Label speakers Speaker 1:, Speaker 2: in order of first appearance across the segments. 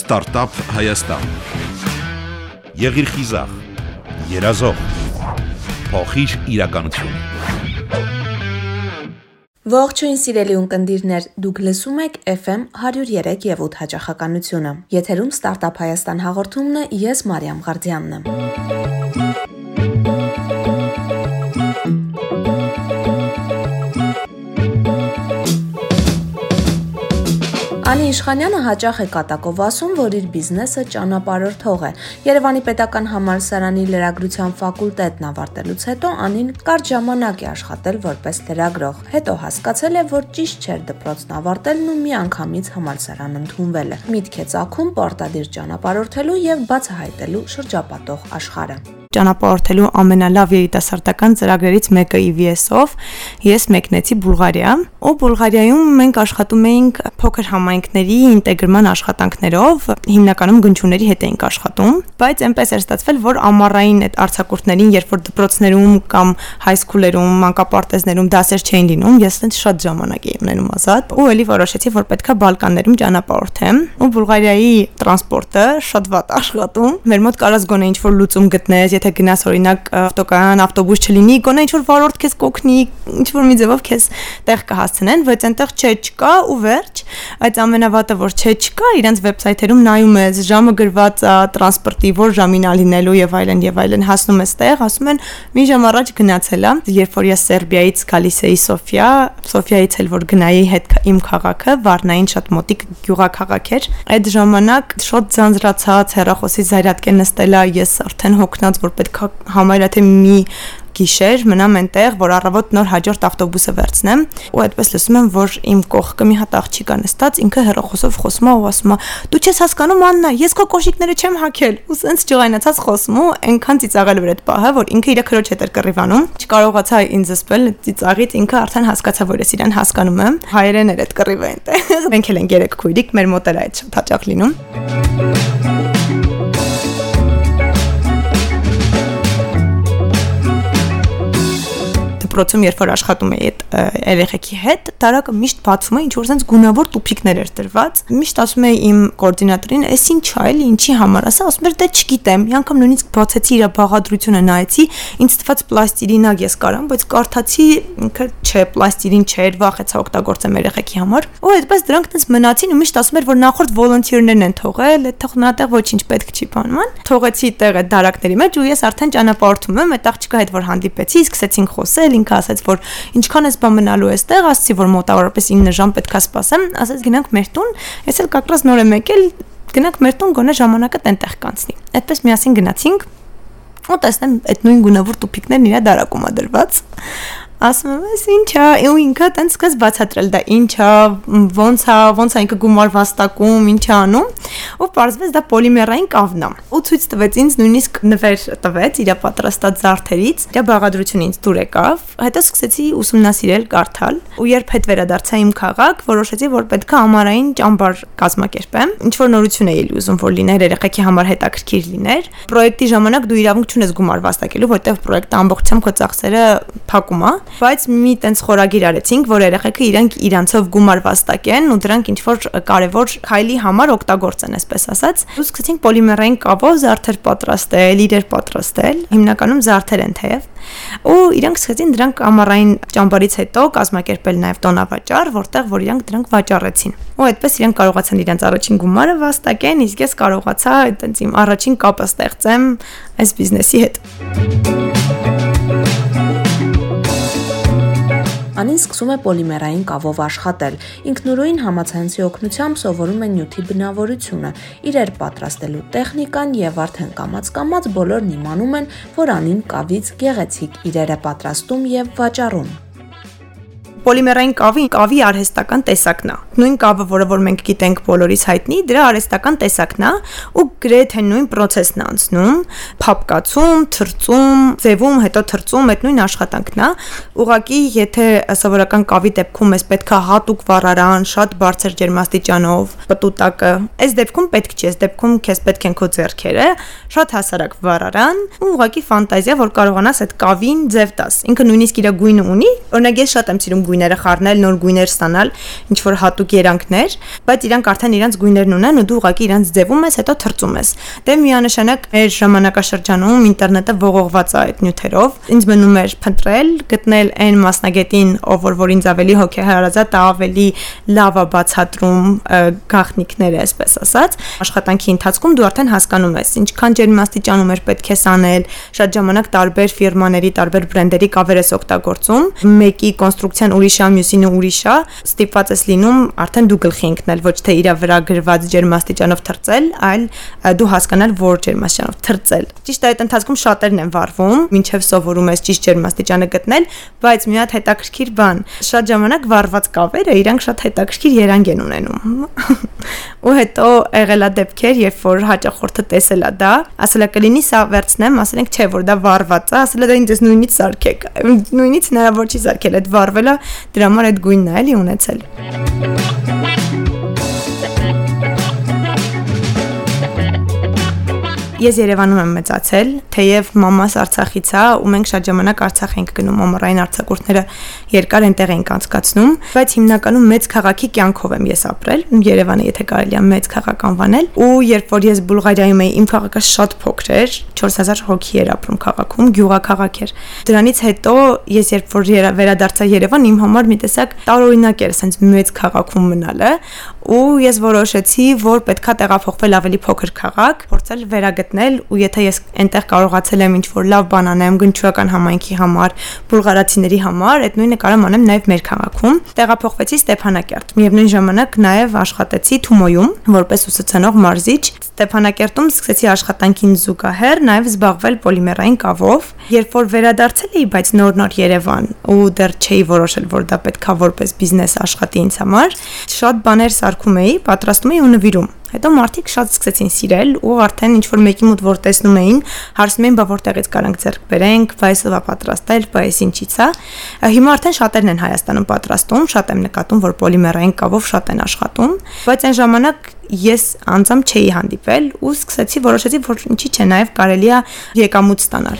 Speaker 1: Ստարտափ Հայաստան։ Եղիր խիզախ, երազող, փոխիր իրականություն։
Speaker 2: Ողջույն սիրելի ունկնդիրներ, դուք լսում եք FM 103 եւ 8 հաճախականությունը։ Եթերում Ստարտափ Հայաստան հաղորդումն է, ես Մարիամ Ղարդյանն եմ։ Անի Իշխանյանը հաճախ է կատակով ասում, որ իր բիզնեսը ճանապարհորդող է։ Երևանի Պետական համալսարանի լրագրության ֆակուլտետն ավարտելուց հետո Անին կարճ ժամանակ է աշխատել որպես լրագրող։ Հետո հասկացել է, որ ճիշտ չէր դպրոցն ավարտելն ու միանգամից համալսարան ընդունվել է։ Միտք է ցակում պարտադիր ճանապարհորդելու եւ բացահայտելու շրջապատող աշխարհը
Speaker 3: ճանապարհորդելու ամենալավ երիտասարդական ծրագրերից մեկը EVS-ով ես մեկնեցի Բուլղարիա, ու Բուլղարիայում մենք աշխատում էինք փոքր համայնքների ինտեգրման աշխատանքներով, հիմնականում գնչուների հետ էինք աշխատում, բայց այնպես էր ստացվել, որ ամառային այդ արցակուրտներին, երբ որ դպրոցներում կամ հայսքուլերում, մանկապարտեզներում դասեր չէին լինում, ես այնց շատ ժամանակ էի ունենում ազատ, ու ելի որոշեցի, որ պետքա Բալկաններում ճանապարհորդեմ, ու Բուլղարիայի տրանսպորտը շատ վատ աշխատում։ Մեր մոտ կարած գոնե ինչ-որ լուծում գտնես, եթե գնաս օրինակ ավտոկայան, ավտոբուս չլինի, գոնե ինչ որ վարորդ քեզ կօգնի, ինչ որ մի ձևով քեզ տեղ կհասցնեն, բայց այնտեղ չէ չկա ու վերջ։ Այդ ամենավատը որ չէ չկա, իրենց վեբսայթերում նայում ես ժամը գրված է տրանսպորտի որ ժամին ալինելու եւ այլն եւ այլն հասնում ես տեղ, ասում են մի ժամ առաջ գնացել եմ, երբ որ ես Սերբիայից գալիս էի Սոֆիա, Սոֆիայից էլ որ գնայի հետ իմ քաղաքը, Վարնային շատ մոտիկ գյուղաքաղաք էր։ Այդ ժամանակ շատ ձանձրացած հերախոսի զայրատկե նստելա, ես արդեն հոգնած որ պետք է համարյա թե մի գիշեր մնամ այնտեղ, որ առավոտ նոր հաջորդ ավտոբուսը վերցնեմ, ու այդպես լսում եմ, որ իմ կողքը մի հատ աղջիկ անստած, ինքը հերոխոսով խոսում է ու ասում է. «Դու չես հասկանում, Աննա, ես քո կոշիկները չեմ հագել»։ Ու սենց ջղայնացած խոսում ու այնքան ծիծաղել էր այդ պահը, որ ինքը իր քրոջ հետ էր կռիվանում։ Չկարողացա ինձ զսպել ծիծաղից, ինքը արդեն հասկացա, որ ես իրան հասկանում եմ։ Հայերեն էր այդ կռիվը այնտեղ։ Մենք էլ ենք երեք քույրիկ, մեր մոտ էր այդ շատ հաճախ լինում։ դպրոցում երբ որ աշխատում էի այդ երեխեքի հետ, տարակը միշտ բացում է ինչ որ sense գունավոր տուփիկներ էր դրված։ Միշտ ասում էի իմ կոորդինատորին, «Էս ինչ է, էլի ինչի համար»։ Ասա, ասում էր, «Դե չգիտեմ»։ Մի անգամ նույնիսկ բացեցի իր բաղադրությունը նայեցի, ինձ թվաց պլաստիլինակ ես կարամ, բայց կարդացի ինքը չէ, պլաստիլին չէր, վախեցա օգտագործեմ երեխեքի համար։ Ու այդպես դրանք տես մնացին ու միշտ ասում էր, որ նախորդ վոլոնտիրներն են թողել, այդ թող նատեղ ոչինչ պետք չի բանման։ Թողեցի տեղը դարակների մեջ ու ես արդեն ճանապարհորդում եմ, այդ աղջիկա հետ որ հանդիպեցի, սկսեցինք խոսել, ինքը ասաց, որ ինչքան ես բան մնալու էստեղ, ասացի, որ մոտավորապես 9 ժամ պետքա սպասեմ, ասաց գնանք մեր տուն, ես էլ կակրած նոր եմ եկել, գնանք մեր տուն, գոնե ժամանակը տենտեղ կանցնի։ Այդպես միասին գնացինք ու տեսնեմ այդ նույն գունավոր տուփիկներն իրա դարակում ա դրված ասում եմ, «Էս ի՞նչ է»։ Ու ինքը տենց սկս բացատրել դա ի՞նչ է, ոնց է, ոնց է ինքը գումար վաստակում, ինչ է անում, ու պարզվեց դա պոլիմերային կավն է։ Ու ցույց տվեց ինձ նույնիսկ նվեր տվեց իր պատրաստած զարդերից, իր բաղադրությունը ինձ դուր եկավ։ Հետո սկսեցի ուսումնասիրել, կարդալ, ու երբ հետ վերադարձա իմ քաղաք, որոշեցի, որ պետք է ամառային ճամբար կազմակերպեմ։ Ինչ որ նորություն էի ուզում որ լիներ երեխեքի համար հետաքրքիր լիներ։ Պրոյեկտի ժամանակ դու իրավունք չունես գումար վաստակելու, որտեղ պրոյեկտը ամբողջությամբ քո ծախսերը փակում է բայց մի տենց խորագիր արեցինք, որ երեխեքը իրենք իրանցով գումար վաստակեն ու դրանք ինչ որ կարևոր քայլի համար օգտագործեն, այսպես ասած։ Ու սկսեցինք պոլիմերային կավով զարդեր պատրաստել, իրեր պատրաստել, հիմնականում զարդեր են թեև։ Ու իրանք սկսեցին դրանք ամառային ճամբարից հետո կազմակերպել նաև տոնավաճառ, որտեղ որ իրանք դրանք վաճառեցին։ Ու այդպես իրանք կարողացան իրենց առաջին գումարը վաստակեն, իսկ ես կարողացա այտենց իմ առաջին կապը ստեղծեմ այս բիզնեսի հետ։
Speaker 2: Անին սկսում է պոլիմերային կավով աշխատել։ Ինքնուրույն համացանցի օգնությամբ սովորում է նյութի բնավորությունը, իրեր պատրաստելու տեխնիկան եւ արդեն կամած-կամած բոլորն իմանում են, որ Անին կավից գեղեցիկ իրեր է պատրաստում եւ վաճառում
Speaker 3: պոլիմերային կավի կավի արհեստական տեսակն է։ Նույն կավը, որը որ մենք գիտենք բոլորից հայտնի, դրա արհեստական տեսակն է ու գրեթե նույն process-ն անցնում՝ փապկացում, թրծում, ձևում, հետո թրծում, այդ նույն աշխատանքն է։ Ուղղակի, եթե սովորական կավի դեպքում ես պետքա հատուկ վառարան, շատ բարձր ջերմաստիճանով, պտուտակը, այս դեպքում պետք չի, այս դեպքում քեզ պետք են քո ձեռքերը, շատ հասարակ վառարան ու ուղղակի ֆանտազիա, որ կարողանաս այդ կավին ձև տաս։ Ինքը նույնիսկ իր գույնը ունի, օրինակ ես շատ եմ սիրում գույները խառնել, նոր գույներ ստանալ, ինչ որ հատուկ երանգներ, բայց իրանք արդեն իրանք գույներն ունեն ու դու ուղղակի իրանք ձևում ես, հետո թրծում ես։ Դե միանշանակ մեր ժամանակաշրջանում ինտերնետը ողողված է այդ նյութերով։ Ինձ մնում էր փնտրել, գտնել այն մասնագետին, ով որ ինձ ավելի հոգեհարազատ, ավելի լավ է բացատրում գաղտնիքները, այսպես ասած։ Աշխատանքի ընթացքում դու արդեն հասկանում ես ինչքան ջերմաստիճանում էր պետք է սանել, շատ ժամանակ տարբեր ֆիրմաների, տարբեր բրենդերի կավեր ես օգտագործում, մեկի կոնստրուկցիան ուրիշ է, մյուսինը ուրիշ է, ստիպված ես լինում արդեն դու գլխի ընկնել, ոչ թե իրա վրա գրված ջերմաստիճանով թրծել, այլ դու հասկանալ, որ ջերմաստիճանով թրծել։ Ճիշտ է, այդ ընթացքում շատերն են վառվում, ինչև սովորում ես ճիշտ ջերմաստիճանը գտնել, բայց մի հատ հետաքրքիր բան, շատ ժամանակ վառված կավերը իրանք շատ հետաքրքիր երանգ են ունենում։ Ու հետո եղելա դեպքեր, երբ որ հաճախորդը տեսել է դա, ասել է կլինի սա վերցնեմ, ասել ենք չէ, որ դա վառված է, ասել է դա ինձ նույնից սարքեք։ Նույնից հնարավոր չի սարքել, այդ վառվելը դրա համար այդ գույնն է էլի ունեցել։ Ես Երևանում եմ մեծացել, թեև մամաս Արցախից է ու մենք շատ ժամանակ Արցախ ենք գնում, ամառային արձակուրդները երկար այնտեղ ենք անցկացնում, բայց հիմնականում մեծ քաղաքի կյանքով եմ ես ապրել, Երևանը եթե կարելի է մեծ քաղաք անվանել, ու երբ որ ես Բուլղարիայում էի, իմ քաղաքը շատ փոքր էր, 4000 հոգի էր ապրում քաղաքում, գյուղաքաղաք էր։ Դրանից հետո ես երբ որ վերադարձա Երևան, իմ համար մի տեսակ տարօրինակ էր, ասենց մեծ քաղաքում մնալը, ու ես որոշեցի, որ պետքա տեղափոխվել ավելի փոքր քաղաք, փորձել վերագտնել ու եթե ես այնտեղ կարողացել եմ ինչ-որ լավ բան անեմ գնչուական համայնքի համար, բուլղարացիների համար, այդ նույնը կարամ անեմ նաև մեր քաղաքում։ Տեղափոխվեցի Ստեփանակերտ։ Միևնույն ժամանակ նաև աշխատեցի Թումոյում որպես ուսուցանող մարզիչ։ Ստեփանակերտում սկսեցի աշխատանքին զուգահեռ նաև զբաղվել պոլիմերային կավով։ Երբ որ վերադարձել էի, բայց նոր-նոր Երևան ու դեռ չէի որոշել, որ դա պետքա որպես բիզնես աշխատի ինձ համար, շատ բաներ սարքում էի, պատրաստում էի ու նվիրում։ Հետո մարդիկ շատ սկսեցին սիրել ու արդեն ինչ որ մեկի մոտ որ տեսնում էին, հարցնում էին, բա որտեղից կարանք ձեռք բերենք, բայց ով է պատրաստել, բայց ինչից է։ Հիմա արդեն շատերն են Հայաստանում պատրաստում, շատ եմ նկատում, որ պոլիմերային կավով շատ են աշխատում, բայց այն ժամանակ ես անձամբ չէի հանդիպել ու սկսեցի որոշեցի, որ ինչի՞ չէ, նաև կարելի է եկամուտ ստանալ։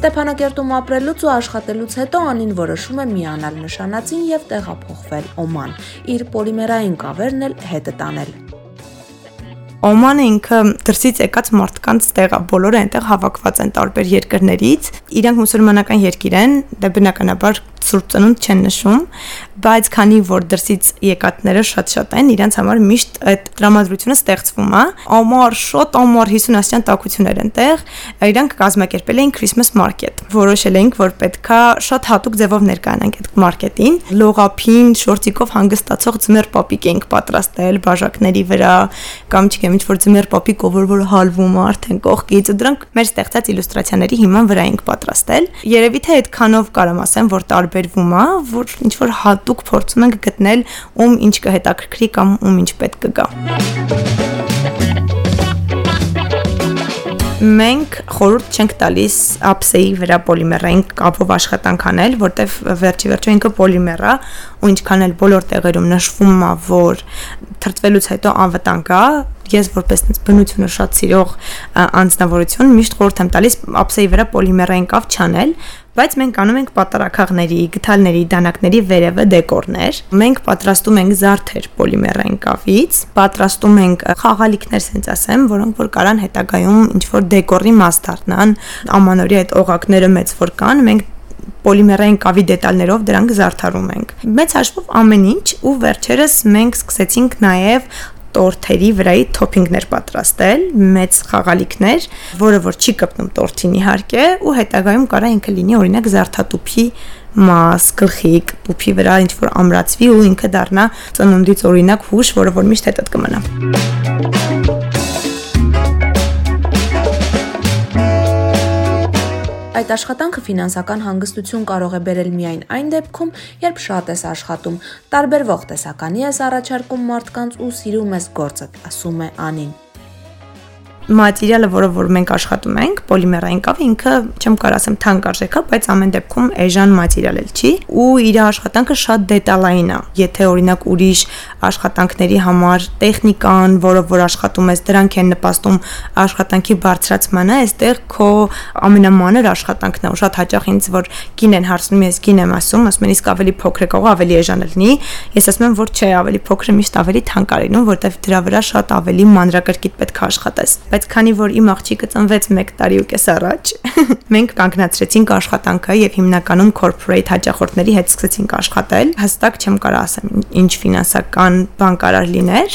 Speaker 2: Ստեփանակերտում ապրելուց ու աշխատելուց հետո Անին որոշում է միանալ նշանածին եւ տեղափոխվել Օման։ Իր պոլիմերային կավերն էլ հետը տանել։
Speaker 3: Օմանը ինքը դրսից եկած մարդկանց տեղ է, բոլորը այնտեղ հավաքված են տարբեր երկրներից։ Իրանք մուսուլմանական երկիր են, դա բնականաբար Սուրբ Ծնունդ չեն նշում, բայց քանի որ դրսից եկածները շատ-շատ են, իրենց համար միշտ այդ դրամատրությունը ստեղծվում է։ Ամառ, շոտ ամառ 50-ասյան տակություններ են տեղ, իրանք կազմակերպել էին Christmas market։ Որոշել էինք, որ պետքա շատ հատուկ ձևով ներկայանանք այդ մարքետին։ Լողափին, շորտիկով հանգստացող ձմեր պապիկ էինք պատրաստել բաժակների վրա, կամ չգիտեմ, ինչ որ ձմեր պապիկ, ով որ հալվում է արդեն կողքից, ու դրանք մեր ստեղծած իլյուստրացիաների հիման վրա էինք պատրաստել։ Երևի թե այդքանով կարամ ասեմ, որ տարբերվում է, որ ինչ որ հատուկ փորձում ենք գտնել ում ինչ կհետաքրքրի կամ ում ինչ պետք կգա։ Մենք խորհուրդ չենք տալիս ափսեի վրա պոլիմերային կապով աշխատանք անել, որտեվ վերջի վերջո ինքը պոլիմեր է ու ինչքան էլ բոլոր տեղերում նշվում է, որ թրթվելուց հետո անվտանգ է, ես որպես այնպես բնությունը շատ սիրող անձնավորություն միշտ խորհուրդ եմ տալիս ափսեի վրա պոլիմերային կավ չանել, բայց մենք անում ենք պատարակախների, գթալների, դանակների վերևը դեկորներ։ Մենք պատրաստում ենք զարդեր պոլիմերային կավից, պատրաստում ենք խաղալիքներ, ասենց ասեմ, որոնք որ կարան հետագայում ինչ որ դեկորի մաս դառնան։ Ամանորի այդ օղակները մեծ որ կան, մենք պոլիմերային կավի դետալներով դրանք զարդարում ենք։ Մեծ հաշվով ամեն ինչ ու վերջերս մենք սկսեցինք նաև տորթերի վրայի թոփինգներ պատրաստել, մեծ խաղալիքներ, որը որ չի կպնում տորթին իհարկե, ու հետագայում կարա ինքը լինի օրինակ զարդատուփի մաս, գլխիկ, տուփի վրա ինչ որ ամրացվի ու ինքը դառնա ծնունդից օրինակ հուշ, որը որ միշտ հետդ կմնա։
Speaker 2: Այդ աշխատանքը ֆինանսական հանգստություն կարող է բերել միայն այն դեպքում, երբ շատ ես աշխատում, տարբերվող տեսականի ես առաջարկում մարդկանց ու սիրում ես գործդ, ասում է Անին։
Speaker 3: մատերիալը, որը որ մենք աշխատում ենք, պոլիմերային կավը ինքը չեմ կարող ասեմ թանկ արժեքա, բայց ամեն դեպքում էժան մատերիալ էլ չի ու իր աշխատանքը շատ դետալային է։ Եթե օրինակ ուրիշ աշխատանքների համար տեխնիկան, որը որ աշխատում ես, դրանք են նպաստում աշխատանքի բարձրացմանը, այստեղ քո ամենամանր աշխատանքն է։ շատ հաճախ ինձ որ գին են հարցնում, ես գին եմ ասում, ասում են իսկ ավելի փոքր է կարող ավելի էժան լինի։ Ես ասում եմ, որ չէ, ավելի փոքրը միշտ ավելի թանկ է լինում, որտեվ դրա վրա շատ ավելի մանրակրկիտ պետք է աշխատես։ Բայց քանի որ իմ աղջիկը ծնվեց 1 տարի ու կես առաջ, մենք կանգնացրեցինք աշխատանքը եւ հիմնականում corporate հաճախորդների հետ սկսեցինք աշխատել։ Հստակ չեմ կարող ասեմ ինչ ֆինանսական բան կարող լիներ,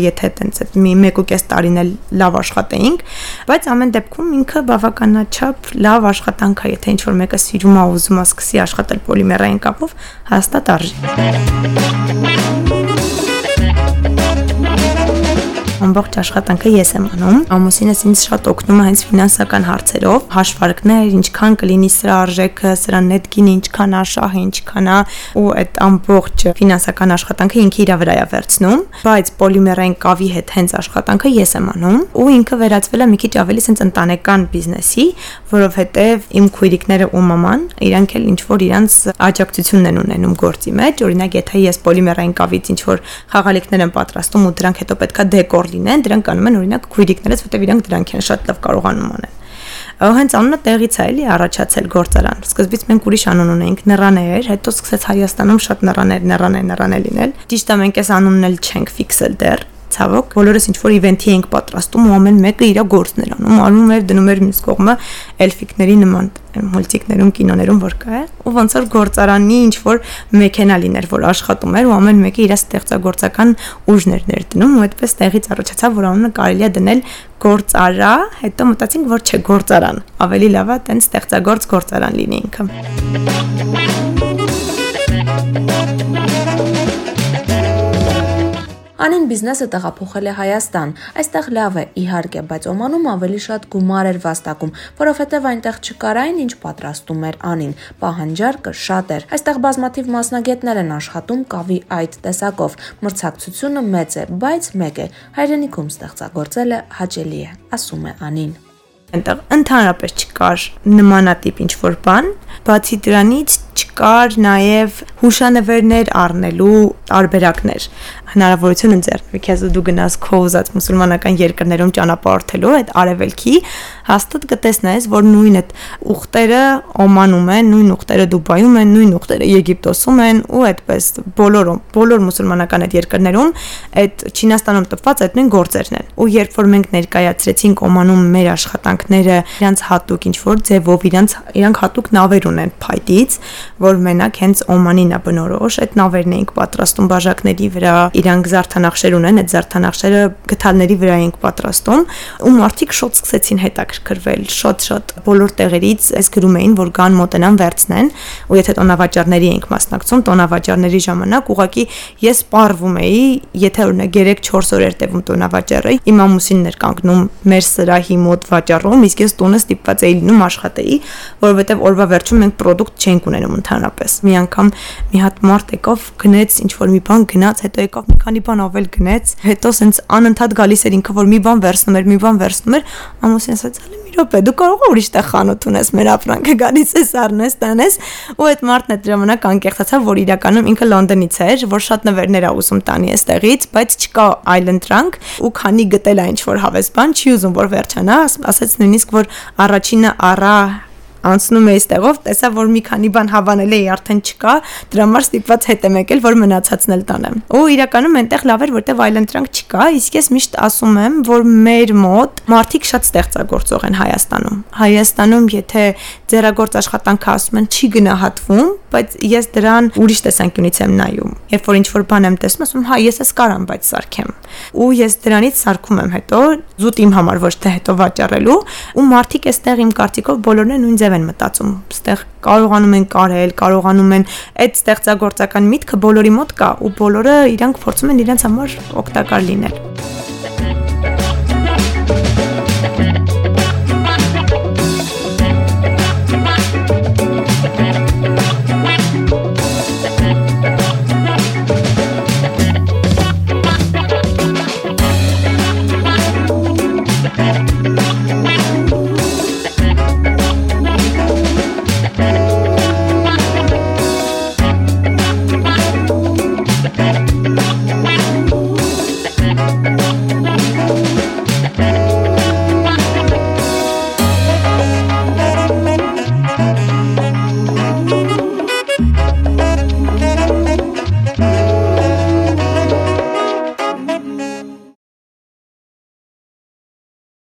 Speaker 3: եթե տենց այդ մի 1.5 տարին էլ լավ աշխատեինք, բայց ամեն դեպքում ինքը բավականաչափ լավ աշխատանք է, եթե ինչ որ մեկը սիրում է ուզում է սկսի աշխատել պոլիմերային կապով, հաստատ արժի ամբողջ աշխատանքը ես եմ անում։ Ամուսինս ինձ շատ օգնում է հենց ֆինանսական հարցերով, հաշվարկներ, ինչքան կլինի սրա արժեքը, սրա նետկինը ինչքան է, շահը ինչքան է, ու այդ ամբողջ ֆինանսական աշխատանքը ինքը իր վրա է վերցնում, բայց պոլիմերային կավի հետ հենց աշխատանքը ես եմ անում, ու ինքը վերածվել է մի քիչ ավելի սենց ընտանեկան բիզնեսի, որովհետև իմ քույրիկները ու մաման իրանք էլ ինչ որ իրանց աջակցությունն են ունենում գործի մեջ, օրինակ եթե ես պոլիմերային կավից ինչ որ խաղալիքներ եմ պատրաստում ու դրանք հետո պետքա դեկոր լինեն, դրանք անում են օրինակ քույրիկներս, որտեղ իրանք դրանք են շատ լավ կարողանում անեն հենց անունը տեղից է էլի առաջացել գործարան։ Սկզբից մենք ուրիշ անուն ունեինք Նռաներ, հետո սկսեց Հայաստանում շատ նռաներ, նռաներ, նռաներ լինել։ Ճիշտ է մենք այս անունն էլ չենք ֆիքսել դեռ, ցավոք բոլորս ինչ որ իվենթի ենք պատրաստում ու ամեն մեկը իր գործն էր անում անում էր դնում էր մյուս կողմը էլֆիկների նման մուլտիկներում կինոներում որ կա ու ոնց որ գործարանի ինչ որ մեքենա լիներ որ աշխատում էր ու ամեն մեկը իր ստեղծագործական ուժներ ներդնում ու այդպես տեղից առաջացավ որ անունը կարելի է դնել գործարա հետո մտածինք որ չէ գործարան ավելի լավ է տենց ստեղծագործ գործարան լինի ինքը
Speaker 2: Անին բիզնեսը տեղափոխել է Հայաստան։ Այստեղ լավ է, իհարկե, բայց Օմանում ավելի շատ գումար էր վաստակում, որովհետև այնտեղ չկար այն, ինչ պատրաստում էր Անին։ Պահանջարկը շատ էր։ Այստեղ բազմաթիվ մասնագետներ են աշխատում կավի այդ տեսակով։ Մրցակցությունը մեծ է, բայց մեկ է։ Հայրենիքում ստեղծագործելը հաճելի է, ասում է Անին
Speaker 3: այնտեղ ընդհանրապես չկար նմանատիպ ինչ որ բան, բացի դրանից չկար նաև հուշանվերներ առնելու տարբերակներ հնարավորություն ընձեռնվի քեզ դու գնաս քո ուզած մուսուլմանական երկրներում ճանապարհորդելու այդ արևելքի հաստատ կտեսնես որ նույն այդ ուխտերը Օմանում են նույն ուխտերը Դուբայում են նույն ուխտերը Եգիպտոսում են ու այդպես բոլորում բոլոր մուսուլմանական այդ երկրներում այդ Չինաստանում տպված այդ նույն գործերն են ու երբ որ մենք ներկայացրեցինք Օմանում մեր աշխատանքները իրանց հատուկ ինչ որ ձևով իրանց իրանք հատուկ նավեր ունեն փայտից որ մենակ հենց Օմանին է բնորոշ այդ նավերն էինք պատրաստում բաժակների վրա իրանք զարդանախշեր ունեն, այդ զարդանախշերը գթալների վրա ենք պատրաստում, ու մարդիկ շոտ սկսեցին հետաքրքրվել, շոտ-շոտ բոլոր տեղերից այս գրում էին, որ կան մոտենան վերցնեն, ու եթե տոնավաճառների ենք մասնակցում, տոնավաճառների ժամանակ ուղակի ես սպառվում էի, եթե օրինակ 3-4 օր էր տևում տոնավաճառը, իմ ամուսինն էր կանգնում մեր սրահի մոտ վաճառում, իսկ ես տունը ստիպված էի լինում աշխատեի, որովհետև օրվա վերջում մենք product չենք ունենում ընդհանրապես։ Մի անգամ մի հատ մարդ եկավ, գնեց ինչ որ մի բան գնաց, հետո եկավ մի քանի բան ավել գնեց, հետո սենց անընդհատ գալիս էր ինքը որ մի բան վերցնում էր, մի բան վերցնում էր, ամուսին ասաց՝ «Ալի մի րոպե, դու կարող ես ուրիշ տեղ խանութ ունես, մեր ապրանքը գալիս ես առնես, տանես»։ Ու այդ մարդն այդ ժամանակ անկեղծացավ, որ իրականում ինքը Լոնդոնից էր, որ շատ նվերներ է ուզում տանի այստեղից, բայց չկա այլ ընտրանք ու քանի գտել է ինչ որ հավես բան, չի ուզում որ վերջանա, ասաց նույնիսկ որ առաջինը առա անցնում էի ստեղով, տեսա որ մի քանի բան հավանել էի արդեն չկա, դրա համար ստիպված հետ եմ եկել, որ մնացածն էլ տանեմ։ Ու իրականում այնտեղ լավ էր, որտեվ այլընտրանք չկա, իսկ ես միշտ ասում եմ, որ մեր մոտ մարդիկ շատ ստեղծագործող են Հայաստանում։ Հայաստանում եթե ձեռագործ աշխատանքը ասում են չի գնահատվում, բայց ես դրան ուրիշ տեսանկյունից եմ նայում։ Երբ որ ինչ-որ բան եմ տեսնում, ասում հա ես էս կարամ, բայց սարքեմ։ Ու ես դրանից սարքում եմ հետո զուտ իմ համար ոչ թե հետո վաճառելու, ու մարդիկ էստեղ իմ կարծիքով բոլորն են նույն ձև են մտածում։ Այստեղ կարողանում են կարել, կարողանում են այդ ստեղծագործական միտքը բոլորի մոտ կա ու բոլորը իրանք փորձում են իրենց համար օգտակար լինել։